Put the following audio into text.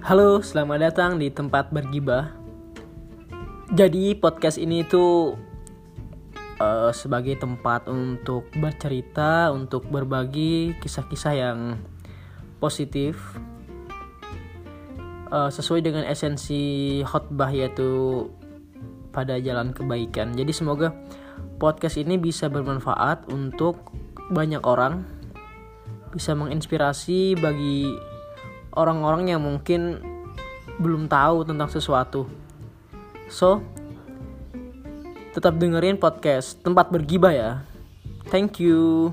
Halo, selamat datang di tempat bergibah. Jadi podcast ini itu uh, sebagai tempat untuk bercerita, untuk berbagi kisah-kisah yang positif uh, sesuai dengan esensi khotbah yaitu pada jalan kebaikan. Jadi semoga podcast ini bisa bermanfaat untuk banyak orang, bisa menginspirasi bagi orang-orang yang mungkin belum tahu tentang sesuatu. So, tetap dengerin podcast tempat bergibah ya. Thank you.